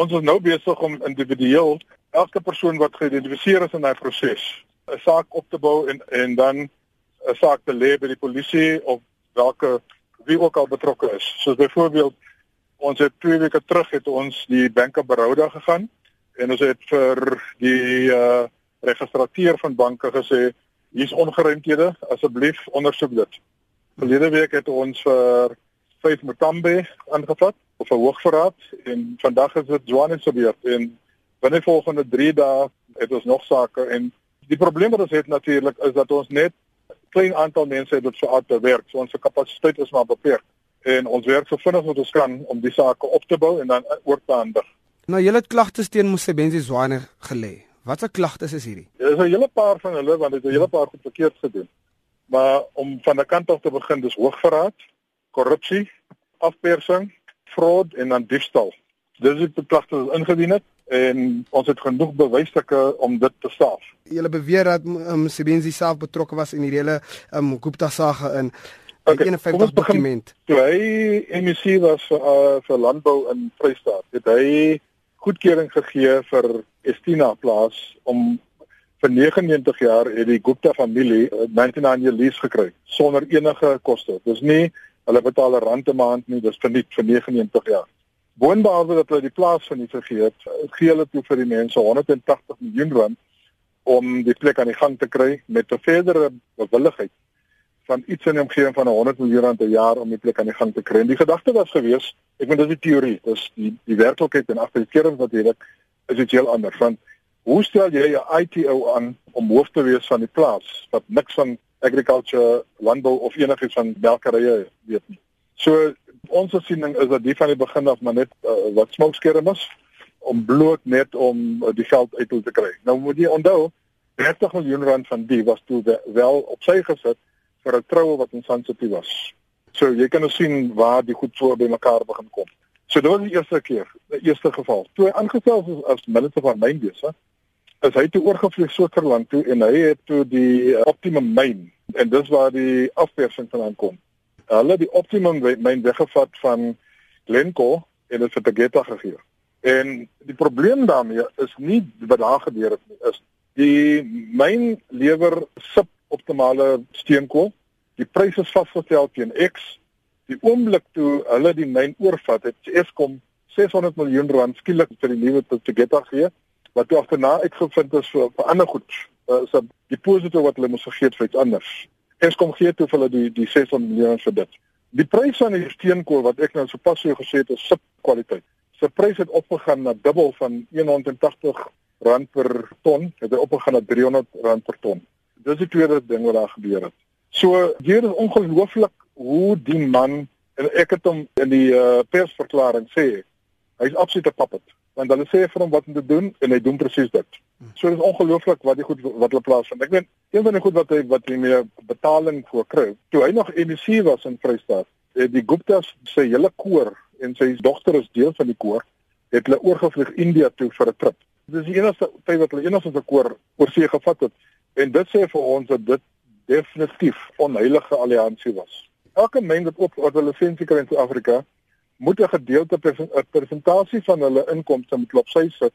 Ons is nou besig om individueel elke persoon wat geïdentifiseer is in daai proses 'n saak op te bou en en dan 'n saak te lê by die polisie of welke wie ook al betrokke is. Soos byvoorbeeld ons het 2 weke terug het ons die banke berouda gegaan en ons het vir die uh registrateur van banke gesê hier's ongeruimthede asseblief ondersoek dit. Verlede week het ons vir vyf Mutambe aangevat of 'n hoogverraad en vandag is dit Johannesburg en binne volgende 3 dae het ons nog sake en die probleem wat ons het natuurlik is dat ons net klein aantal mense het wat so hard werk. So ons kapasiteit is maar beperk en ons werk so vinnig as ons kan om die sake op te bou en dan oor te handig. Nou julle klagtes teen Mosebenzi Zwane gelê. Watse klagtes is hierdie? Daar is 'n hele paar van hulle want dit het 'n hele paar goed verkeerd gedoen. Maar om van 'n kant af te begin, dis hoogverraad, korrupsie, afpersing, fraud en dan diefstal. Dis die klagtes wat ingedien het en ons het genoeg bewysstukke om dit te staaf. Julle beweer dat um, Sebenzi self betrokke was in hierdie hele um, Gupta sage in Okay, 51 dokument. Toe hy MEC was uh, vir landbou in Vrystaat, het hy goedkeuring gegee vir Estina plaas om vir 99 jaar het die Gupta familie 99 jaar lease gekry sonder enige koste. Dis nie hulle betaal 'n rand 'n maand nie, dis verniet vir 99 jaar. Boonbehalwe dat hulle die plaas verniet gegee het, gee hulle toe vir die mense 180 miljoen rand om die plek aan die gang te kry met 'n verdere bewilligheid van iets in die omgewing van 100 miljoen rand per jaar om die plek aan die gang te kry. En die gedagte was gewees, ek meen dis die teorie, dis die die werklikheid en agterkering wat hierdie is dit heel anders. Want hoe stel jy 'n ITO aan om hoof te wees van die plaas wat niks van agriculture, landbou of enigiets van melkerye weet nie. So ons siening is dat die van die begin af maar net uh, wat smokeskerm is om bloot net om uh, die geld uit te kry. Nou moet jy onthou 30 miljoen rand van die was toe wel op sy gesit vir 'n troue wat in Sandton was. So jy kan nou sien waar die goed voor by mekaar begin kom. So dit was die eerste keer, die eerste geval. Toe hy aangestel is as minister van mynbese, is hy toe oorgevlieg Switserland toe en hy het toe die Optimum myn en dis waar die afpersing vandaan kom. Hulle die Optimum myn weggevat van Glencore en dit vir Tegeta gegee. En die probleem daarmee is nie wat daar gebeur het nie, is die myn lewer sub optimale steenkool. Die prys is vasgestel teen X. Die oomblik toe hulle die myn oorvat, het Eskom 600 miljoen rand skielik vir die nuwe Tegeta gee wat toe agterna uitgevind is vir, vir ander goed. Uh, so die positief wat hulle moes vergeet vir iets anders. Eskom gee toe vir hulle die die 600 miljoen vir dit. Die prys van die steenkool wat ek nou sopas so gesê het is subkwaliteit. Sy pryse het opgegaan na dubbel van 180 rand per ton, het hy opgegaan na 300 rand per ton dis die tweede ding wat daar gebeur het. So hier is ongelooflik hoe die man en ek het hom in die uh, persverklaring sê hy's absoluut 'n puppet want hulle sê vir hom wat om te doen en hy doen presies dit. So dis ongelooflik wat die goed wat hulle plaas vind. Ek weet een van die goed wat hy wat hy meer betaling voor kry. Toe hy nog MEC was in Vrystaat, het die Guptas sy hele koor en sy dogter is deel van die koor, het hulle oorgevlieg India toe vir 'n trip. Dis die enigste tyd wat hulle enigste 'n koor oor see gevat het. En dit sê vir ons dat dit definitief onheilige alliansie was. Elke mens wat op wat hulle lisensie kry in Suid-Afrika, moet 'n gedeelte 'n persentasie van hulle inkomste moet op sy sit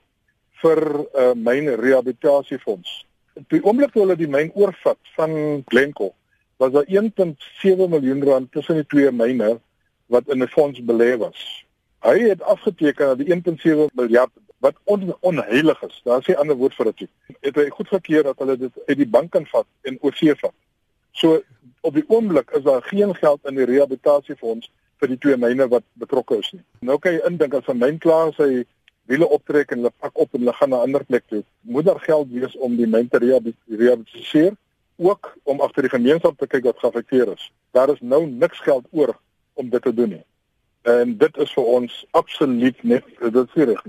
vir 'n uh, myn rehabilitasiefonds. Die oomblik toe hulle die myn oorvat van Glencore, was daar 1.7 miljoen rand tussen die twee myne wat in 'n fonds belê was. Hy het afgeteken dat die 1.7 miljard wat on, onheilig is. Daar is 'n ander woord vir dit. Het hy goed gekeer dat hulle dit uit die bank kan vat en oorsee vat. So op die oomblik is daar geen geld in die rehabilitasiefonds vir die twee myne wat betrokke is nie. Nou kan jy indink as 'n myn klaar sy wiele optrek en hulle pak op en hulle gaan na 'n ander plek toe, moet daar geld wees om die myn te rehabiliteer, ook om agter die gemeenskap te kyk wat geaffekteer is. Daar is nou niks geld oor om dit te doen nie. En dit is vir ons absoluut net dit is reg.